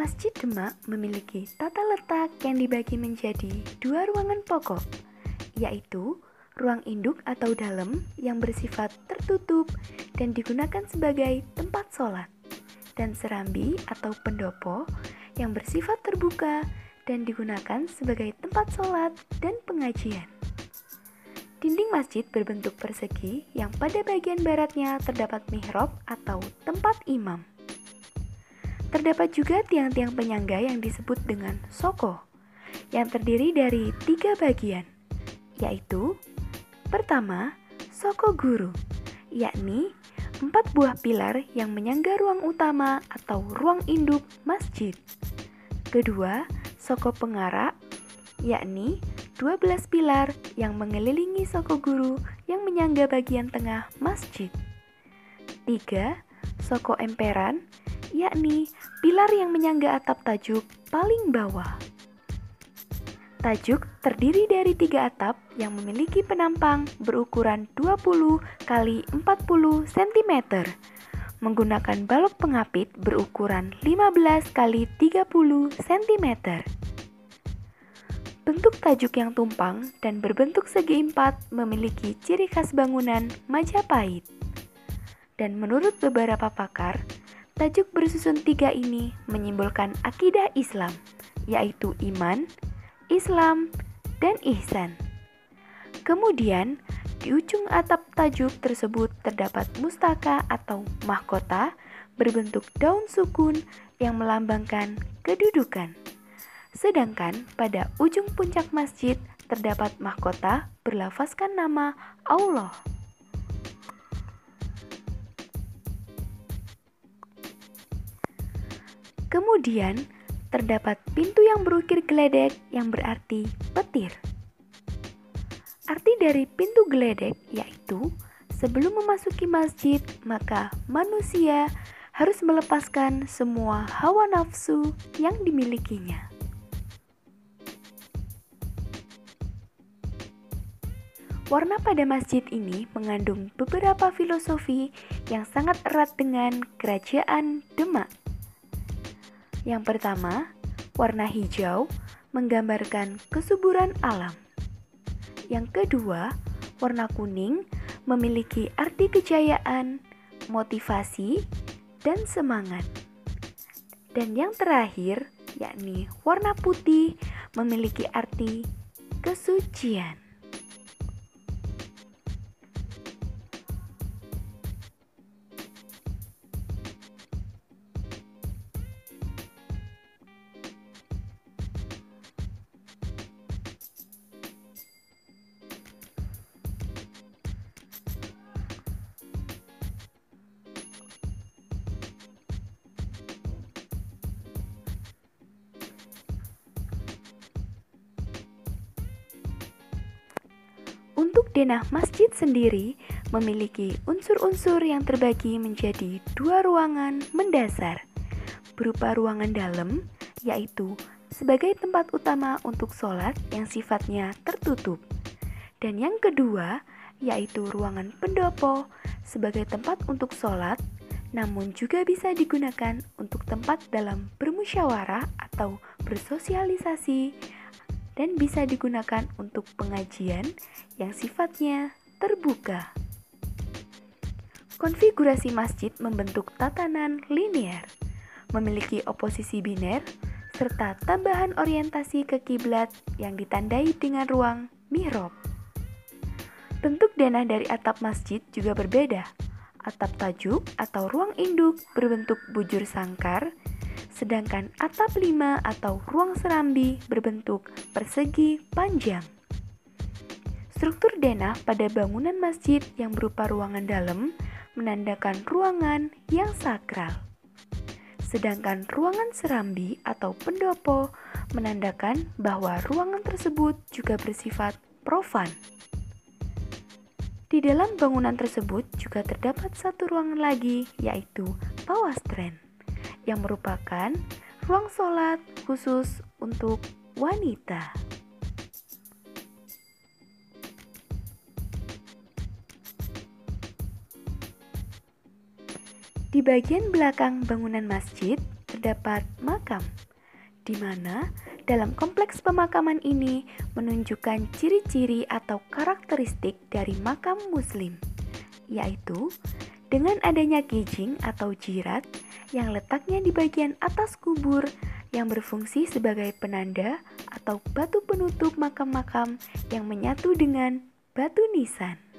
Masjid Demak memiliki tata letak yang dibagi menjadi dua ruangan pokok, yaitu ruang induk atau dalam yang bersifat tertutup dan digunakan sebagai tempat sholat, dan serambi atau pendopo yang bersifat terbuka dan digunakan sebagai tempat sholat dan pengajian. Dinding masjid berbentuk persegi yang pada bagian baratnya terdapat mihrab atau tempat imam. Terdapat juga tiang-tiang penyangga yang disebut dengan soko, yang terdiri dari tiga bagian, yaitu pertama, soko guru, yakni empat buah pilar yang menyangga ruang utama atau ruang induk masjid. Kedua, soko pengarak, yakni 12 pilar yang mengelilingi soko guru yang menyangga bagian tengah masjid. Tiga, soko emperan, yakni pilar yang menyangga atap tajuk paling bawah. Tajuk terdiri dari tiga atap yang memiliki penampang berukuran 20 x 40 cm menggunakan balok pengapit berukuran 15 x 30 cm. Bentuk tajuk yang tumpang dan berbentuk segi empat memiliki ciri khas bangunan Majapahit. Dan menurut beberapa pakar, Tajuk bersusun tiga ini menyimbolkan akidah Islam, yaitu iman, Islam, dan ihsan. Kemudian, di ujung atap tajuk tersebut terdapat mustaka atau mahkota berbentuk daun sukun yang melambangkan kedudukan. Sedangkan pada ujung puncak masjid terdapat mahkota berlafazkan nama Allah. Kemudian, terdapat pintu yang berukir geledek yang berarti petir. Arti dari pintu geledek yaitu sebelum memasuki masjid, maka manusia harus melepaskan semua hawa nafsu yang dimilikinya. Warna pada masjid ini mengandung beberapa filosofi yang sangat erat dengan kerajaan Demak. Yang pertama, warna hijau menggambarkan kesuburan alam. Yang kedua, warna kuning memiliki arti kejayaan, motivasi, dan semangat. Dan yang terakhir, yakni warna putih memiliki arti kesucian. Untuk denah masjid sendiri memiliki unsur-unsur yang terbagi menjadi dua ruangan mendasar, berupa ruangan dalam, yaitu sebagai tempat utama untuk sholat yang sifatnya tertutup, dan yang kedua yaitu ruangan pendopo sebagai tempat untuk sholat, namun juga bisa digunakan untuk tempat dalam bermusyawarah atau bersosialisasi dan bisa digunakan untuk pengajian yang sifatnya terbuka. Konfigurasi masjid membentuk tatanan linear, memiliki oposisi biner, serta tambahan orientasi ke kiblat yang ditandai dengan ruang mihrab. Bentuk denah dari atap masjid juga berbeda. Atap tajuk atau ruang induk berbentuk bujur sangkar sedangkan atap lima atau ruang serambi berbentuk persegi panjang. Struktur denah pada bangunan masjid yang berupa ruangan dalam menandakan ruangan yang sakral. Sedangkan ruangan serambi atau pendopo menandakan bahwa ruangan tersebut juga bersifat profan. Di dalam bangunan tersebut juga terdapat satu ruangan lagi, yaitu pawastren yang merupakan ruang sholat khusus untuk wanita. Di bagian belakang bangunan masjid terdapat makam, di mana dalam kompleks pemakaman ini menunjukkan ciri-ciri atau karakteristik dari makam Muslim, yaitu dengan adanya kijing atau jirat yang letaknya di bagian atas kubur yang berfungsi sebagai penanda atau batu penutup makam-makam yang menyatu dengan batu nisan.